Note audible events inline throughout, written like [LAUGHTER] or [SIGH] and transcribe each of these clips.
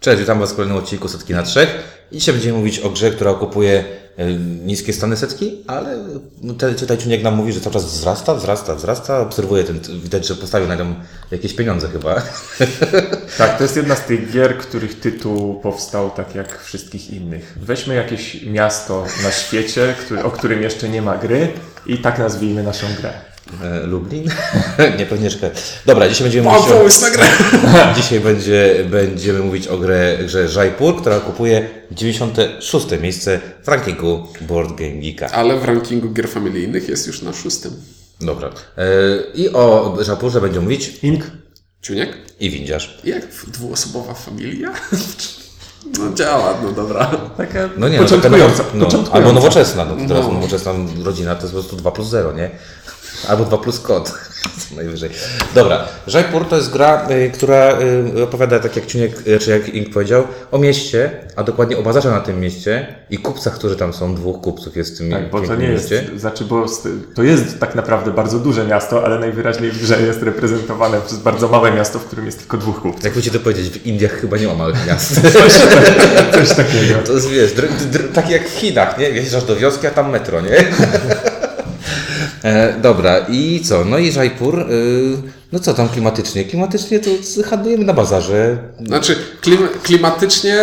Cześć, witam Was w kolejnym odcinku Setki na Trzech. I dzisiaj będziemy mówić o grze, która okupuje e, niskie stany setki, ale te- tutaj Czuniek nam mówi, że cały czas wzrasta, wzrasta, wzrasta. Obserwuję ten, widać, że postawił na nią jakieś pieniądze chyba. [LAUGHS] Tak, to jest jedna z tych gier, których tytuł powstał tak jak wszystkich innych. Weźmy jakieś miasto na świecie, który, o którym jeszcze nie ma gry i tak nazwijmy naszą grę. E, Lublin? [LAUGHS] Nie, pewnie szkoda. Dobra, dzisiaj będziemy mówić o... Na grę! [LAUGHS] Dzisiaj będzie, będziemy mówić o grze, grze Jaipur, która okupuje 96 miejsce w rankingu Board Game Geeka. Ale w rankingu gier familijnych jest już na szóstym. Dobra. E, I o Jaipurze będzie mówić Ink? Ciuniek? i Windziarz. Jak dwuosobowa familia? [LAUGHS] No działa, no dobra. Taka No nie, no, początkująca. no, początkująca. albo nowoczesna. No, to teraz No. nowoczesna rodzina to jest po prostu 2 plus 0, nie? Albo 2 plus kod. [LAUGHS] Co najwyżej. Dobra. Jaipur to jest gra, y, która y, opowiada, tak jak Ciuniek, y, czy jak Ink powiedział, o mieście, a dokładnie o bazarze na tym mieście i kupcach, którzy tam są. Dwóch kupców jest w tym Tak, bo to pięknym nie jest, mieście. znaczy, bo to jest tak naprawdę bardzo duże miasto, ale najwyraźniej w grze jest reprezentowane przez bardzo małe miasto, w którym jest tylko dwóch kupców. Jak ci to powiedzieć, w Indiach chyba nie ma małych miast. [LAUGHS] Coś takiego. To jest, wiesz, dr, dr, tak jak w Chinach, nie? Wjeżdżasz do wioski, a tam metro, nie? [LAUGHS] E, dobra, i co? No i Jaipur, y, no co tam klimatycznie? Klimatycznie to handlujemy na bazarze. Znaczy, klim, klimatycznie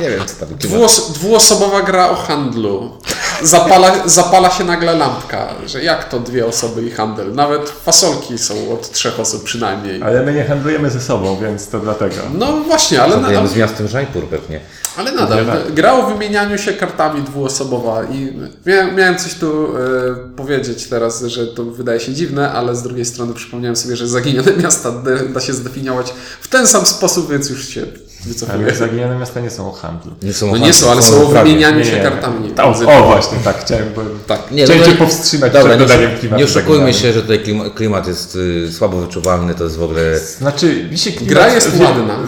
Nie wiem, co tam klimat. dwuos, dwuosobowa gra o handlu. Zapala, zapala się nagle lampka, że jak to dwie osoby i handel? Nawet fasolki są od trzech osób przynajmniej. Ale my nie handlujemy ze sobą, więc to dlatego. No właśnie, ale, na, Handlujemy z miastem Jaipur pewnie. ale nadal. tak. Gra o wymienianiu się kartami dwuosobowa i miałem, miałem coś tu e, powiedzieć teraz, że to wydaje się dziwne, ale z drugiej strony przypomniałem sobie, że zaginione miasta da się zdefiniować w ten sam sposób, więc już się wycofuję. Ale zaginione miasta nie są o handlu. Nie są No o nie handlu, są, ale są o wymienianiu się nie, kartami. O, o właśnie, tak, chciałem, bo Tak. Nie, chciałem no, Cię no, powstrzymać Dobra, przed nie, dodaniem klimatu. nie oszukujmy zaginanym. się, że tutaj klima- klimat jest y, słabo wyczuwalny, to jest w ogóle... Znaczy, mi się klimat... Gra jest ładna.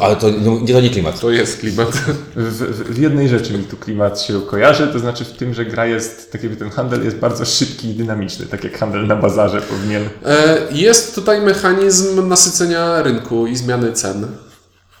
Ale to, no, nie, to nie klimat. To jest klimat. W, w, w jednej rzeczy mi tu klimat się kojarzy, to znaczy w tym, że gra jest, tak jakby ten handel jest bardzo szybki i dynamiczny, tak jak handel na bazarze powinien. E, Jest tutaj mechanizm nasycenia rynku i zmiany cen.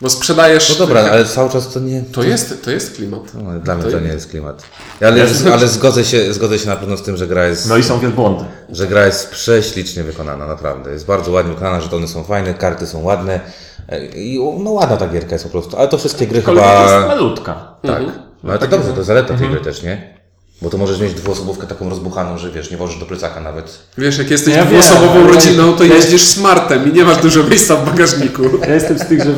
Bo sprzedajesz. No dobra, ale cały czas to nie... To jest, to jest klimat. No, dla mnie To to jest- nie jest klimat. Ale, ale zgodzę, się, zgodzę się na pewno z tym, że gra jest... No i są wielbłądy. że gra jest prześlicznie wykonana, naprawdę. Jest bardzo ładnie wykonana, że one są fajne, karty są ładne. E, I no ładna ta gierka jest po prostu. Ale to wszystkie gry Kolej jest chyba... malutka. Tak. No ale to dobrze, to zaleta tej gry też, nie? Bo to możesz mieć dwuosobówkę taką rozbuchaną, że wiesz, nie włożysz do plecaka nawet. Wiesz, jak jesteś Ja dwuosobową wiem, ale- rodziną, to jeździsz smartem i nie masz dużo miejsca w bagażniku. Ja jestem z tych, że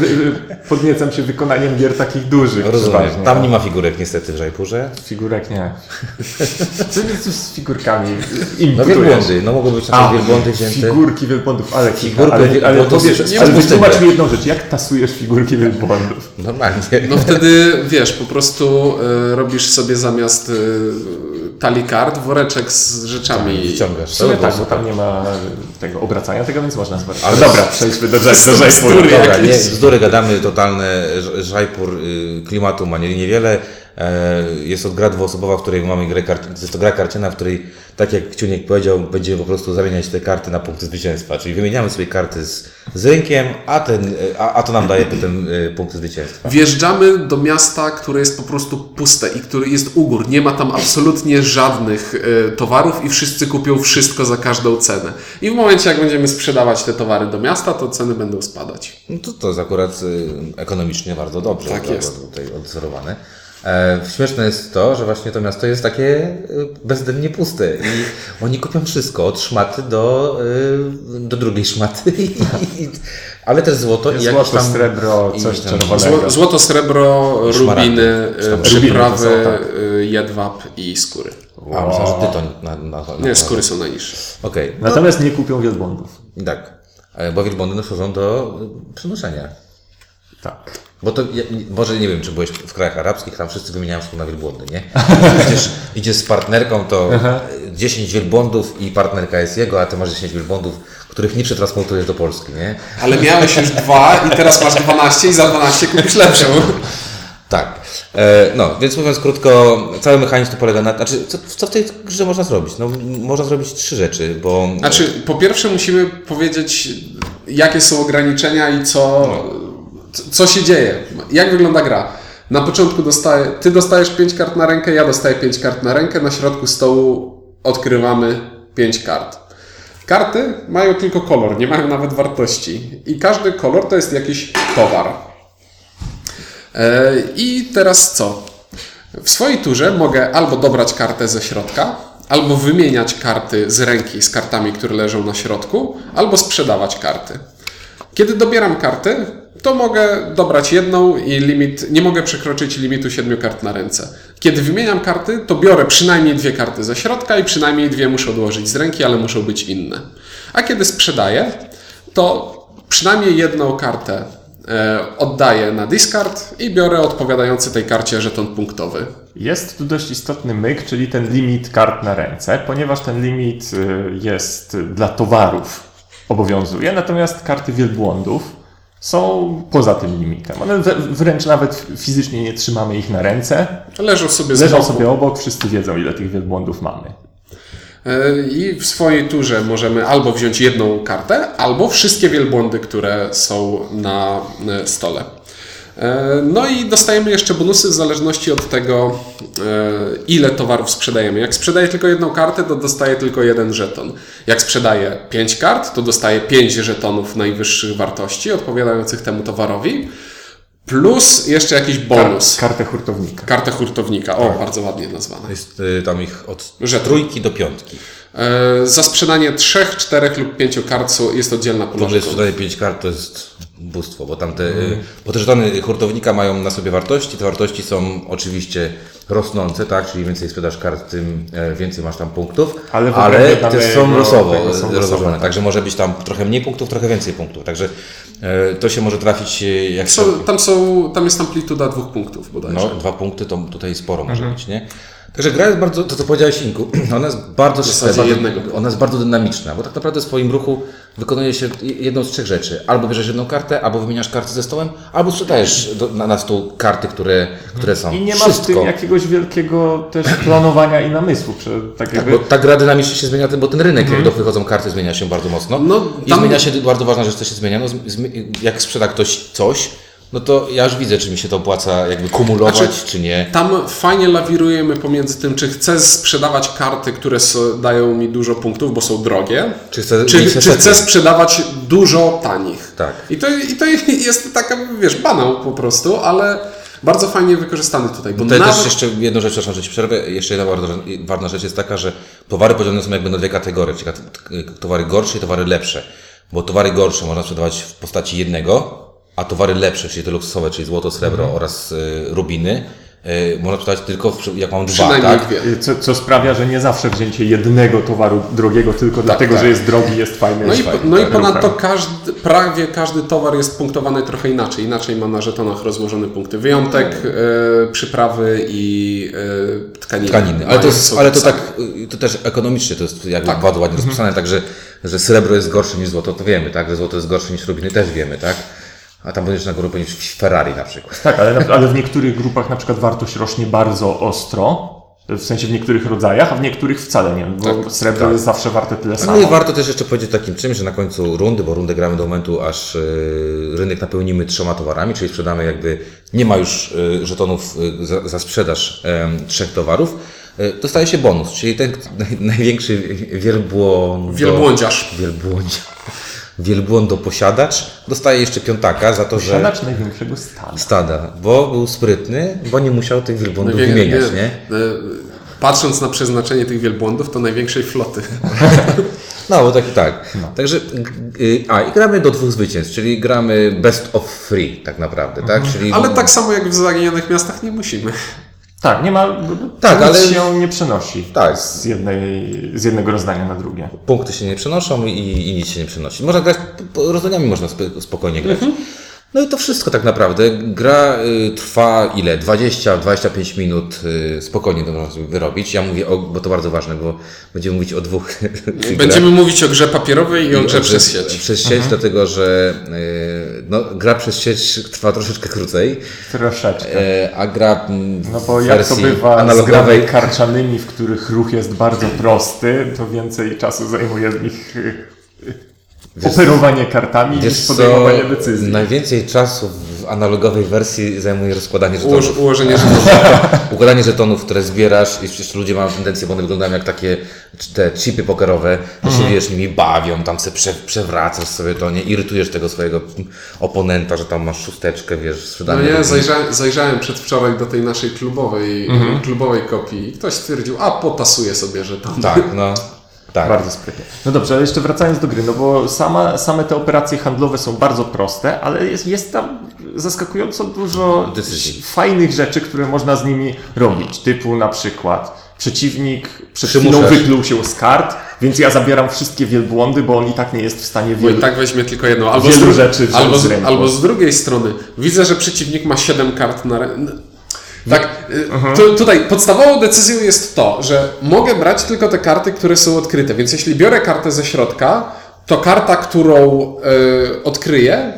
podniecam się wykonaniem gier takich dużych. Rozumiem. przeważnie. Tam nie ma figurek niestety w Jaipurze. Figurek nie. [LAUGHS] Co jest z figurkami? Im No wielbłądy, no mogą być takie wielbłądy wzięte. Figurki wielbłądów, ale Figurki ale, ale, powiedz, jest- ale nie wytłumacz ma mi jedną rzecz, jak tasujesz figurki wielbłądów? Normalnie. No wtedy, wiesz, po prostu y, robisz sobie zamiast y, talii kart woreczek z rzeczami. Wyciągasz. W sumie to, tak, to bo tam nie ma tego obracania tego, więc można zwać. Ale- dobra, [LAUGHS] przejdźmy do, do, Jaipuru. Dobra, nie, bzdury gadamy totalne. Jaipur y, klimatu ma nie- niewiele. E, Jest to gra dwuosobowa, w której mamy grę kart... Jest to gra karciana, w której, tak jak Ciuniek powiedział, będziemy po prostu zamieniać te karty na punkty zwycięstwa. Czyli wymieniamy sobie karty z, z rynkiem, a, ten, a, a to nam daje potem y, punkty zwycięstwa. Wjeżdżamy do miasta, które jest po prostu puste i który jest u gór. Nie ma tam absolutnie żadnych towarów i wszyscy kupią wszystko za każdą cenę. I w momencie, jak będziemy sprzedawać te towary do miasta, to ceny będą spadać. No to, to jest akurat ekonomicznie bardzo dobrze Tak jest. tutaj odzorowane. E, śmieszne jest to, że właśnie to miasto jest takie y, bezdennie puste i [LAUGHS] oni kupią wszystko, od szmaty do, y, do drugiej szmaty, [LAUGHS] I, ale też złoto i jakieś Złoto, tam... srebro, coś tam- czerwonego. Zło, złoto, srebro, rubiny, przyprawy, rubiny są, tak. jedwab i skóry. A, myślałem, że tytoń na, na, na, Nie, skóry są najniższe. Okej, Natomiast nie kupią wielbłądów. tak. E, Bo wielbłądy no, służą do przenoszenia. Tak. Bo to, ja, może nie wiem, czy byłeś w krajach arabskich, tam wszyscy wymieniają się na wielbłądy, nie? Idziesz, idziesz z partnerką, to 10 wielbłądów i partnerka jest jego, a ty masz 10 wielbłądów, których nie przetransportujesz do Polski, nie? Ale miałeś już dwa i teraz masz 12 i za 12 kupisz lepszą. Tak. E, no, więc mówiąc krótko, cały mechanizm to polega na... Znaczy, co, co w tej grze można zrobić? No, można zrobić trzy rzeczy, bo... Znaczy, po pierwsze musimy powiedzieć, jakie są ograniczenia i co, c- co się dzieje? Jak wygląda gra? Na początku dostaje, ty dostajesz 5 kart na rękę, ja dostaję 5 kart na rękę, na środku stołu odkrywamy 5 kart. Karty mają tylko kolor, nie mają nawet wartości. I każdy kolor to jest jakiś towar. E, I teraz co? W swojej turze mogę albo dobrać kartę ze środka, albo wymieniać karty z ręki z kartami, które leżą na środku, albo sprzedawać karty. Kiedy dobieram karty, to mogę dobrać jedną i limit, nie mogę przekroczyć limitu 7 kart na ręce. Kiedy wymieniam karty, to biorę przynajmniej dwie karty ze środka i przynajmniej dwie muszę odłożyć z ręki, ale muszą być inne. A kiedy sprzedaję, to przynajmniej jedną kartę e, oddaję na discard i biorę odpowiadający tej karcie żeton punktowy. Jest tu dość istotny myk, czyli ten limit kart na ręce, ponieważ ten limit y, jest dla towarów obowiązuje, natomiast karty wielbłądów są poza tym limitem. One wręcz nawet fizycznie nie trzymamy ich na ręce, Leżą sobie leżą sobie obok, wszyscy wiedzą ile tych wielbłądów mamy. E, I w swojej turze możemy albo wziąć jedną kartę, albo wszystkie wielbłądy, które są na e, stole. E, No i dostajemy jeszcze bonusy w zależności od tego, e, ile towarów sprzedajemy. Jak sprzedaję tylko jedną kartę, to dostaję tylko jeden żeton. Jak sprzedaję pięć kart, to dostaję pięć żetonów najwyższych wartości, odpowiadających temu towarowi, plus jeszcze jakiś bonus. Kartę hurtownika. Kartę hurtownika. O, bardzo ładnie nazwane. Jest y, tam ich od Że- trójki do piątki. E, Za sprzedanie trzech, czterech lub pięciu kart jest oddzielna pula To, jest sprzedaje 5 kart, to jest bóstwo, bo tam te, y, bo te żetony hurtownika mają na sobie wartości. Te wartości są oczywiście rosnące, tak? Czyli więcej sprzedasz kart, tym e, więcej masz tam punktów, Ale w ale też są losowo e, rozłożone. tak. Także może być tam trochę mniej punktów, trochę więcej punktów. Także e, to się może trafić jak Są, tam, są, tam jest amplituda dwóch punktów bodajże. No, dwa punkty to tutaj sporo może Mhm. być, nie? Także gra jest bardzo, to co powiedziałeś Inku, [CLEARS THROAT] ona jest bardzo jednego. ona jest bardzo dynamiczna, bo tak naprawdę w swoim ruchu wykonuje się jedną z trzech rzeczy. Albo bierzesz jedną kartę, albo wymieniasz karty ze stołem, albo sprzedajesz do, na, na stół karty, które, które są. I nie ma w tym jakiegoś wielkiego też [CLEARS THROAT] planowania i namysłu. Tak Tak, jakby, bo ta gra dynamicznie się zmienia, bo ten rynek, jak do wychodzą karty, zmienia się bardzo mocno. No, I tam- zmienia się, bardzo ważna rzecz, co się zmienia, no, zmi- jak sprzeda ktoś coś, no to ja już widzę, czy mi się to opłaca jakby kumulować, Znaczy, czy nie. Tam fajnie lawirujemy pomiędzy tym, czy chcę sprzedawać karty, które dają mi dużo punktów, bo są drogie, Czy chcę czy, czy chcę sprzedawać dużo tanich. Tak. I to, I to [LAUGHS] jest taka, wiesz, banał po prostu, ale bardzo fajnie wykorzystany tutaj. Bo Tutaj nawet, też jeszcze jedną rzecz, przepraszam, że Ci przerwę. Jeszcze jedna ważna rzecz jest taka, że towary podzielone są jakby na dwie kategorie, czyli towary gorsze i towary lepsze. Bo towary gorsze można sprzedawać w postaci jednego, a towary lepsze, czyli te luksusowe, czyli złoto, srebro Mhm. oraz y, rubiny, y, można sprzedawać tylko w, jak mam dwa, tak? co, co sprawia, że nie zawsze wzięcie jednego towaru drogiego tylko dlatego, tak. że jest drogi, jest fajny. No i, jest fajny, no i tak, ponadto ruchem. każdy, prawie każdy towar jest punktowany trochę inaczej. Inaczej ma na żetonach rozłożone punkty. Wyjątek, e, przyprawy i tkaniny. Tkaniny. Ale Mają- to, jest, ale to tak, y, to też ekonomicznie to jest jakby Tak. bardzo ładnie rozpisane, także, że srebro jest gorsze niż złoto, to wiemy, tak? Że złoto jest gorsze niż rubiny, też wiemy, tak? A tam będziesz na górę powinien Ferrari na przykład. Tak, ale, na- ale w niektórych grupach na przykład wartość rośnie bardzo ostro, w sensie w niektórych rodzajach, a w niektórych wcale nie, bo srebro jest zawsze warte tyle samo. No i warto też jeszcze powiedzieć takim czymś, że na końcu rundy, bo rundę gramy do momentu, aż y, rynek napełnimy trzema towarami, czyli sprzedamy jakby, nie ma już y, żetonów y, za, za sprzedaż trzech towarów, dostaje się bonus, czyli ten naj, największy wielbłąd... Wielbłądziarz. Wielbłądź. Wielbłądoposiadacz dostaje jeszcze piątaka za to, że Posiadacz największego stanu. stada, bo był sprytny, bo nie musiał tych wielbłądów Wie- wymieniać, nie? e, Patrząc na przeznaczenie tych wielbłądów, to największej floty. [LAUGHS] No, bo tak i tak. Także, g- y, a i gramy do dwóch zwycięstw, czyli gramy best of three tak naprawdę, tak? Czyli Ale tak samo jak w zaginionych miastach nie musimy. Tak, nie ma. Tak, ale- się nie przenosi Tak. z, jednej, z jednego rozdania na drugie. punkty się nie przenoszą i, i nic się nie przenosi. Można grać, po- rozdaniami można sp- spokojnie grać. No i to wszystko tak naprawdę. Gra y, trwa ile? 20-25 minut y, spokojnie to można sobie wyrobić. Ja mówię, o, bo to bardzo ważne, bo będziemy mówić o dwóch [LAUGHS] Będziemy mówić o grze papierowej i o grze przez sieć. Przez sieć, dlatego że y, no, gra przez sieć trwa troszeczkę krócej, Troszeczkę. e, a gra w No bo jak to bywa z analogowej grami karczanymi, w których ruch jest bardzo prosty, to więcej czasu zajmuje z nich y, operowanie kartami Wiesz niż co, podejmowanie decyzji. Najwięcej czasu w analogowej wersji zajmuje rozkładanie Ułoż, żetonów. ułożenie żetonów. [LAUGHS] Układanie żetonów, które zbierasz i przecież ludzie mają tendencję, bo one wyglądają jak takie te chipy pokerowe, że się wiesz, nimi bawią, tam sobie prze, przewracasz sobie to, nie irytujesz tego swojego oponenta, że tam masz szósteczkę, wiesz, No sprzedane. nie, zajrzałem, zajrzałem przedwczoraj do tej naszej klubowej, klubowej kopii i ktoś stwierdził, a potasuję sobie żetony. Tak, no. [LAUGHS] Tak. Bardzo sprytnie. No dobrze, ale jeszcze wracając do gry, no bo sama, same te operacje handlowe są bardzo proste, ale jest, jest tam zaskakująco dużo Decyzji. fajnych rzeczy, które można z nimi robić. Typu na przykład przeciwnik przed Przymuszasz. chwilą wypluł się z kart, więc ja zabieram wszystkie wielbłądy, bo on i tak nie jest w stanie Bo i wielu... tak weźmie tylko jedną. Albo Wielu z, rzeczy albo, z albo z drugiej strony, widzę, że przeciwnik ma 7 kart na ręce. Tak, y, tu, tutaj podstawową decyzją jest to, że mogę brać tylko te karty, które są odkryte. Więc jeśli biorę kartę ze środka, to karta, którą y, odkryję,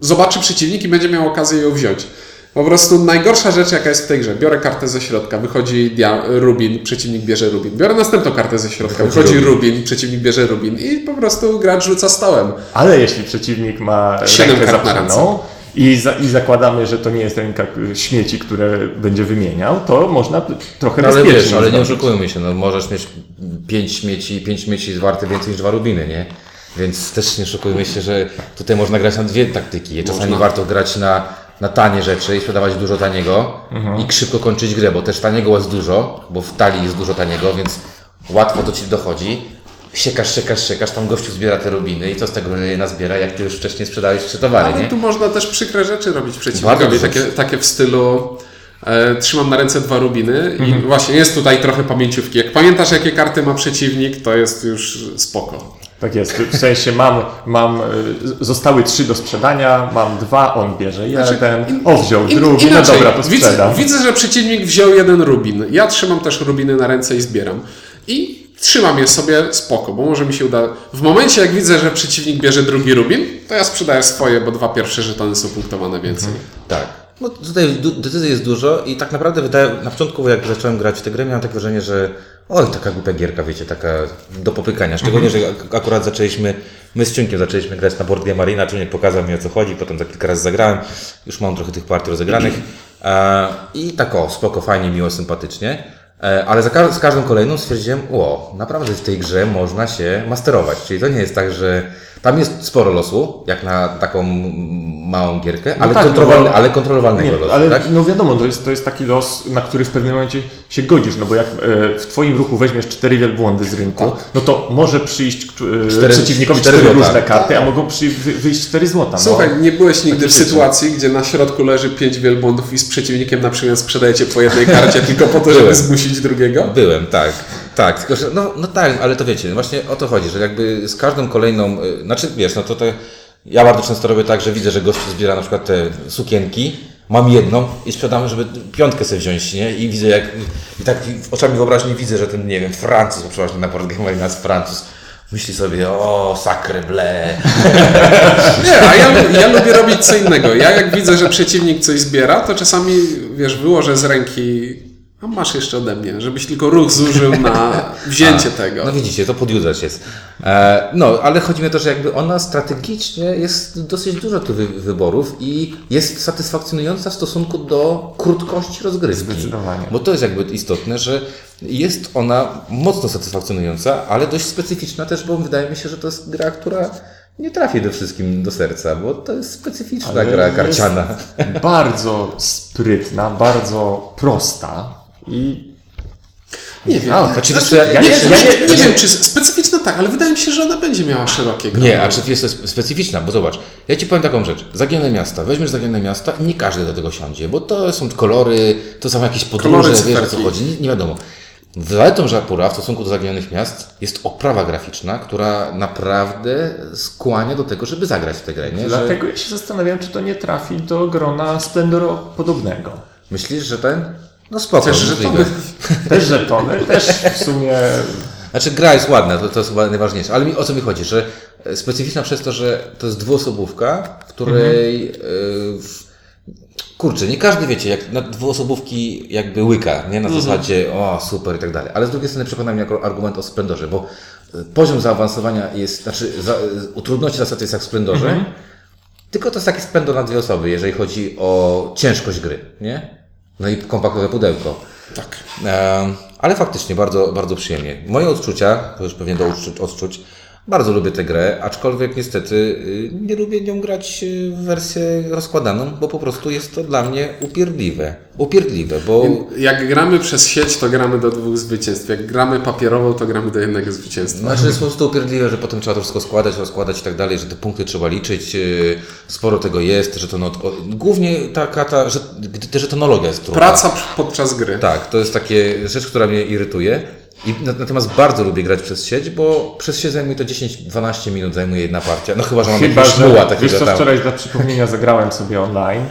zobaczy przeciwnik i będzie miał okazję ją wziąć. Po prostu najgorsza rzecz, jaka jest w tej grze. Biorę kartę ze środka, wychodzi Rubin, przeciwnik bierze Rubin. Biorę następną kartę ze środka, Wychodzi Rubin, przeciwnik bierze Rubin i po prostu gracz rzuca stołem. Ale jeśli przeciwnik ma Siedem rękę kart na zaprzaną i, za, i zakładamy, że to nie jest ręka śmieci, które będzie wymieniał, to można trochę No, ale wiesz, ale nie oszukujmy się, no możesz mieć pięć śmieci, pięć śmieci jest warte więcej niż dwa rubiny, nie? Więc też nie oszukujmy się, że tutaj można grać na dwie taktyki. Czasami Można. warto grać na, na tanie rzeczy i sprzedawać dużo taniego i szybko kończyć grę, bo też taniego jest dużo, bo w talii jest dużo taniego, więc łatwo do Ci dochodzi. Siekasz, siekasz, siekasz, tam gościu zbiera te rubiny i co z tego, że je nazbiera, jak Ty już wcześniej sprzedałeś trzy towary, Ale nie? tu można też przykre rzeczy robić przeciwnikowi, takie, takie w stylu e, trzymam na ręce dwa rubiny i właśnie jest tutaj trochę pamięciówki. Jak pamiętasz jakie karty ma przeciwnik, to jest już spoko. Tak jest. W sensie mam, mam, y, zostały trzy do sprzedania, mam dwa, on bierze jeden, Znaczy, o wziął In- drugi, no inaczej, dobra, to widzę, widzę, że przeciwnik wziął jeden rubin. Ja trzymam też rubiny na ręce i zbieram. I trzymam je sobie spoko, bo może mi się uda. W momencie jak widzę, że przeciwnik bierze drugi rubin, to ja sprzedaję swoje, bo dwa pierwsze żetony są punktowane więcej. Tak. No tutaj decyzji jest dużo i tak naprawdę wydaje, na początku jak zacząłem grać w tę grę miałem takie wrażenie, że oj, taka głupia gierka, wiecie, taka do popykania. Szczególnie, że ak- akurat zaczęliśmy, my z Ciunkiem zaczęliśmy grać na board game Marina, Ciunek pokazał mi o co chodzi, potem za kilka razy zagrałem, już mam trochę tych partii rozegranych e, i tak o, spoko, fajnie, miło, sympatycznie. E, Ale za ka- z każdą kolejną stwierdziłem, o, naprawdę w tej grze można się masterować. Czyli to nie jest tak, że tam jest sporo losu, jak na taką małą gierkę, ale, tak, no kontrolowalny, bo- ale kontrolowalnego Nie, losu, ale tak? no wiadomo, to jest, to jest taki los, na który w pewnym momencie się godzisz, no bo jak e, w twoim ruchu weźmiesz cztery wielbłądy z rynku, no to może przyjść e, Cztery- przeciwnikowi cztery cztery, różne karty, a mogą przy, wy, wyjść cztery złota. Słuchaj, no. nie byłeś nigdy w sytuacji, gdzie na środku leży pięć wielbłądów i z przeciwnikiem na przykład sprzedajecie po jednej karcie [LAUGHS] tylko po to, żeby zmusić drugiego? Byłem, tak. Tak, tylko że, no, no tak, ale to wiecie, właśnie o to chodzi, że jakby z każdą kolejną, y, znaczy wiesz, no to te, ja bardzo często robię tak, że widzę, że gościu zbiera na przykład te sukienki, mam jedną i sprzedam, żeby piątkę sobie wziąć, nie? I widzę jak, i tak oczami wyobraźni widzę, że ten, nie wiem, Francuz, bo przeważnie na Board Game jest Francuz, myśli sobie, o, sacre bleu. [LAUGHS] Nie, a ja, ja lubię robić co innego. Ja jak widzę, że przeciwnik coś zbiera, to czasami, wiesz, wyłożę z ręki, a masz jeszcze ode mnie, żebyś tylko ruch zużył na [LAUGHS] wzięcie tego. No widzicie, to podjudzać jest. E, no, ale chodzi mi o to, że jakby ona strategicznie jest dosyć dużo tu wy, wyborów i jest satysfakcjonująca w stosunku do krótkości rozgrywki. Zdecydowanie. Bo to jest jakby istotne, że jest ona mocno satysfakcjonująca, ale dość specyficzna też, bo wydaje mi się, że to jest gra, która nie trafi do wszystkim do serca, bo to jest specyficzna Ale gra jest karciana. Bardzo sprytna, bardzo prosta i Nie wiem. A, Znaczy, Znaczy, co, ja- nie, ja- nie, ja- nie, nie wiem, czy specyficzna tak, ale wydaje mi się, że ona będzie miała szerokie grono. Nie, a czy jest specyficzna? Bo zobacz, ja ci powiem taką rzecz. Zagięte miasta, weźmiesz zagięte miasta i nie każdy do tego siądzie, bo to są kolory, to są jakieś podróże, wiesz o co chodzi, nie, nie wiadomo. Zaletą Żapura w stosunku do zaginionych miast jest oprawa graficzna, która naprawdę skłania do tego, żeby zagrać w tę grę. Nie? Że dlatego ja się zastanawiam, czy to nie trafi do grona Splendoro-podobnego. myślisz, że ten? No spoko, Chociaż, że możliwe. to Też żetony, też w sumie Znaczy gra jest ładna, to, to jest chyba najważniejsze, ale mi, o co mi chodzi, że e, specyficzna przez to, że to jest dwuosobówka, w której e, w, kurczę, nie każdy wiecie, jak na dwuosobówki jakby łyka, nie? Na zasadzie o super i tak dalej, ale z drugiej strony przekona mnie jako argument o Splendorze, bo e, poziom zaawansowania jest, znaczy za, e, trudności zasady jest jak w Splendorze, Tylko to jest takie spędo na dwie osoby, jeżeli chodzi o ciężkość gry, nie? No i kompaktowe pudełko. Tak. Em, ale faktycznie bardzo, bardzo przyjemnie. Moje odczucia, to już pewnie do odczuć, odczuć, bardzo lubię tę grę, aczkolwiek niestety y, nie lubię nią grać y, w wersję rozkładaną, bo po prostu jest to dla mnie upierdliwe. Upierdliwe, bo Jak gramy przez sieć, to gramy do dwóch zwycięstw. Jak gramy papierowo, to gramy do jednego zwycięstwa. Znaczy jest po prostu upierdliwe, że potem trzeba to wszystko składać, rozkładać i tak dalej, że te punkty trzeba liczyć, yy, sporo tego jest, że to no, o, głównie taka ta, że, gdy- żetonologia jest trudna. Praca podczas gry. Tak, to jest takie rzecz, która mnie irytuje. I na- natomiast bardzo lubię grać przez sieć, bo przez sieć zajmuje to 10-12 minut, zajmuje jedna partia. No chyba, że mam Chyba, jakiegoś szmuła wiesz takiego co, tam. wczoraj dla przypomnienia zagrałem sobie online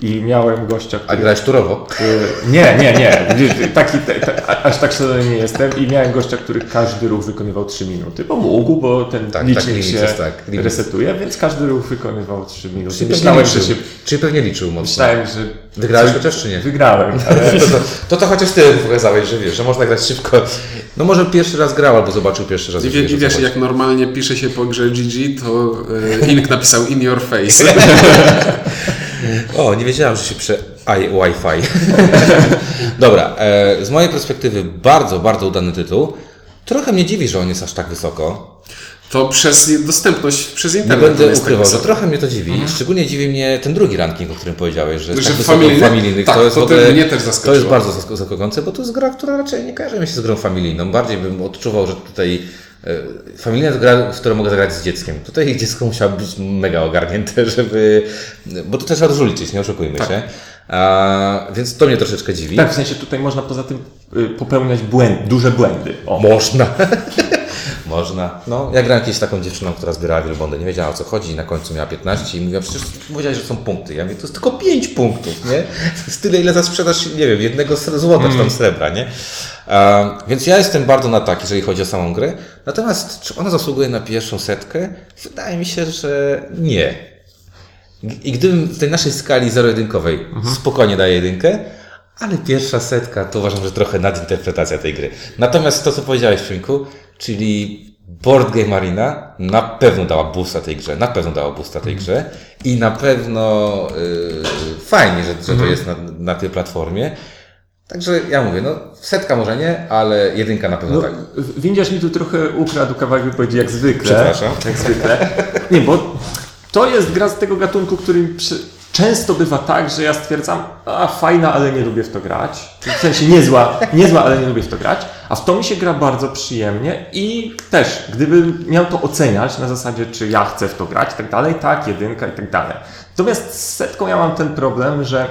i miałem gościa, A który... grałeś turowo? Y, Nie, nie, nie. Taki, te, te, a- aż tak szalony nie jestem. I miałem gościa, który każdy ruch wykonywał 3 minuty, bo mógł, bo ten Tak, licznik tak, limit się jest, tak, resetuje, więc każdy ruch wykonywał 3 minuty. Czyli pewnie, Myślałem, że liczył. się... Czyli pewnie liczył mocno. Myślałem, że... Wygrałeś chociaż czy nie? Wygrałem, ale... [LAUGHS] To, to, to, to chociaż ty pokazałeś, że wiesz, że można grać szybko. No może pierwszy raz grał, albo zobaczył pierwszy raz. I, wie, I wiesz, jak normalnie pisze się po grze GG, to e, Ink napisał in your face. [LAUGHS] O, nie wiedziałem, że się prze... I, Wi-Fi. [LAUGHS] Dobra, e, z mojej perspektywy bardzo, bardzo udany tytuł. Trochę mnie dziwi, że on jest aż tak wysoko. To przez dostępność przez Nie internet. on będę jest tak ukrywał, że trochę mnie to dziwi. Szczególnie dziwi mnie ten drugi ranking, o którym powiedziałeś, że, Że tak familijny? familijnych. Tak, to jest to ogóle, mnie też zaskoczyło. To jest bardzo zask- zaskakujące, bo to jest gra, która raczej nie kojarzy mi się z grą familijną. Bardziej bym odczuwał, że tutaj e, familijna to gra, w którą mogę zagrać z dzieckiem. Tutaj [LAUGHS] dziecko musiało być mega ogarnięte, [LAUGHS] żeby... Bo to też trzeba dużo liczyć, nie oszukujmy się. A, więc to mnie troszeczkę dziwi. Tak, w sensie tutaj można poza tym y, popełniać błędy, duże błędy. O. Można. [LAUGHS] Można. No, ja grałem kiedyś z taką dziewczyną, która zbierała wielbłądy, nie wiedziała o co chodzi i na końcu miała 15 i mówiła, przecież powiedziałeś, że są punkty. Ja mówię, to jest tylko 5 punktów, nie? To jest tyle, ile za sprzedaż, nie wiem, jednego złota czy tam srebra, nie? Więc ja jestem bardzo na tak, jeżeli chodzi o samą grę. Natomiast czy ona zasługuje na pierwszą setkę? Wydaje mi się, że nie. I gdybym w tej naszej skali zero-jedynkowej spokojnie daję jedynkę, ale pierwsza setka to uważam, że trochę nadinterpretacja tej gry. Natomiast to, co powiedziałeś, Szynku, czyli Board Game Arena na pewno dała boosta tej grze, na pewno dała boosta tej grze i na pewno yy, fajnie, że, że to jest na, na tej platformie. Także ja mówię, no setka może nie, ale jedynka na pewno No, tak. Windiarz mi tu trochę ukradł kawałek wypowiedzi, jak zwykle. Przepraszam. Jak zwykle. Nie, bo to jest gra z tego gatunku, który przy... często bywa tak, że ja stwierdzam, a fajna, ale nie lubię w to grać. W sensie niezła, niezła, ale nie lubię w to grać. A w to mi się gra bardzo przyjemnie i też, gdybym miał to oceniać na zasadzie, czy ja chcę w to grać i tak dalej, tak, jedynka i tak dalej. Natomiast z setką ja mam ten problem, że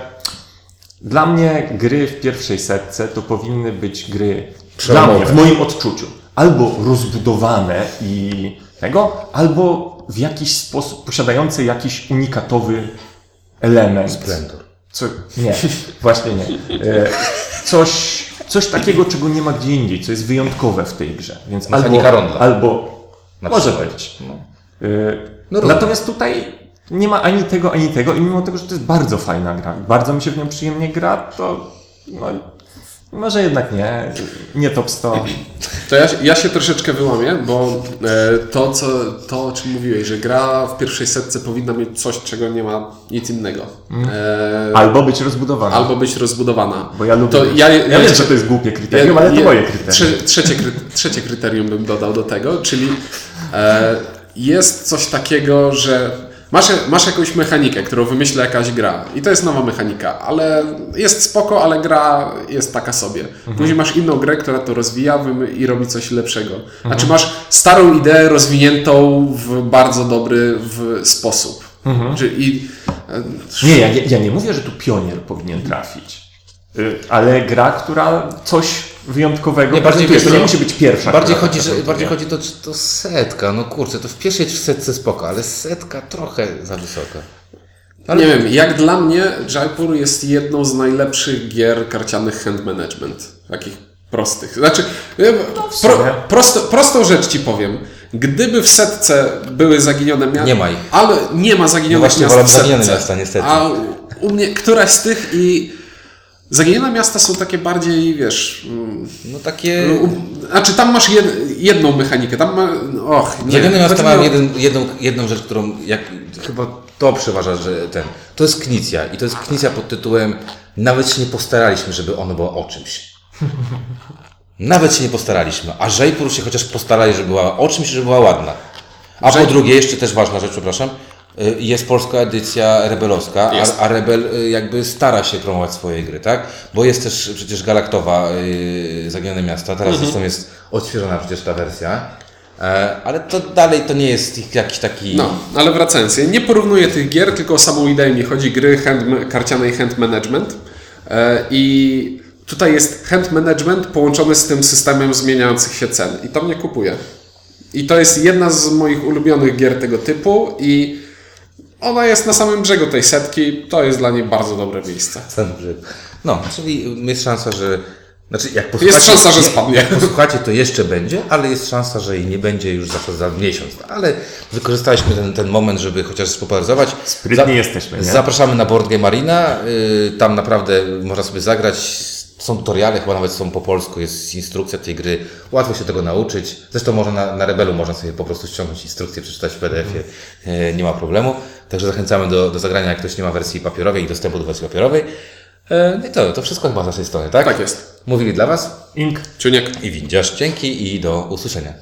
dla mnie gry w pierwszej setce to powinny być gry dla mnie, w moim odczuciu, albo rozbudowane i tego, albo w jakiś sposób posiadające jakiś unikatowy element. Splendor. Co, nie, właśnie nie. E, coś, coś takiego, czego nie ma gdzie indziej, co jest wyjątkowe w tej grze. Więc albo, ronda. albo może być. No. E, No. Natomiast tutaj nie ma ani tego, ani tego i mimo tego, że to jest bardzo fajna gra, bardzo mi się w nią przyjemnie gra, to no, może jednak nie, nie top 100. To ja, ja się troszeczkę wyłamię, bo e, to, co, to, o czym mówiłeś, że gra w pierwszej setce powinna mieć coś, czego nie ma nic innego. E, Albo być rozbudowana. albo być rozbudowana. Bo ja lubię. To ja, ja, ja wiem, jeszcze- że to jest głupie kryterium, ale to je- moje kryterium. trze- Trzecie, kry, trzecie kryterium bym dodał do tego, czyli e, jest coś takiego, że masz, masz jakąś mechanikę, którą wymyśla jakaś gra i to jest nowa mechanika, ale jest spoko, ale gra jest taka sobie. Mhm. Później masz inną grę, która to rozwija i robi coś lepszego. A Mhm. czy masz starą ideę rozwiniętą w bardzo dobry w sposób. Mhm. Czy, i, e, Nie, ja, nie- ja nie mówię, że tu pionier powinien trafić. Y, Ale gra, która coś wyjątkowego. Nie, bardziej wiesz, to nie no, musi być pierwsza. Bardziej chodzi, tak że, prezentuje. bardziej chodzi to, to setka, no kurczę, to w pierwszej setce spoko, ale setka trochę za wysoka. Nie wiem, jak dla mnie Jaipur jest jedną z najlepszych gier karcianych hand management. Takich prostych. Znaczy, ja- pro, prosto, prostą rzecz ci powiem. Gdyby w setce były zaginione miasta. Nie ma ich. Ale nie ma No zaginionych właśnie, miast wolę w setce. zaginione miasta, niestety. A u mnie któraś z tych i Zaginione miasta są takie bardziej, wiesz... mm, No takie... u- Znaczy tam masz jed, jedną mechanikę, tam ma... Och, nie. Zagadnę miasta mi mają o- jeden, jedną, jedną rzecz, którą jak, chyba to przeważa, że ten. To jest knicja i to jest knicja pod tytułem Nawet się nie postaraliśmy, żeby ono było o czymś. [LAUGHS] Nawet się nie postaraliśmy, a Żejpur się chociaż postarali, żeby była o czymś, żeby była ładna. A po drugie, jeszcze też ważna rzecz, przepraszam, jest polska edycja rebelowska, a, a Rebel y, jakby stara się promować swoje gry, tak? Bo jest też przecież Galaktowa y, Zaginione Miasta, teraz zresztą jest odświeżona przecież ta wersja. E, ale to dalej to nie jest ich jakiś taki. No, ale wracając, ja nie porównuję tych gier, tylko o samą ideę mi chodzi gry hand, karcianej hand management. E, I tutaj jest hand management połączony z tym systemem zmieniających się cen. I to mnie kupuje. I to jest jedna z moich ulubionych gier tego typu i ona jest na samym brzegu tej setki. To jest dla niej bardzo dobre miejsce. Dobrze. No, czyli jest szansa, że. Znaczy, jak posłuchacie, Jest szansa, że spadnie. Jak posłuchacie, to jeszcze będzie, ale jest szansa, że jej nie będzie już za, za miesiąc. Ale wykorzystaliśmy ten, ten moment, żeby chociaż spopularyzować. Sprytni jesteśmy, nie? Zapraszamy na Board Game Arena. y, Tam naprawdę można sobie zagrać. Są tutoriale, chyba nawet są po polsku, jest instrukcja tej gry. Łatwo się tego nauczyć. Zresztą można na, na Rebelu można sobie po prostu ściągnąć instrukcję, przeczytać w PDF-ie. y, Nie ma problemu. Także zachęcamy do, do zagrania, jak ktoś nie ma wersji papierowej i dostępu do wersji papierowej. E, No i to, to wszystko chyba z naszej strony, tak? Tak jest. Mówili dla Was Ink. Ciuniek. i Windziarz. Dzięki i do usłyszenia.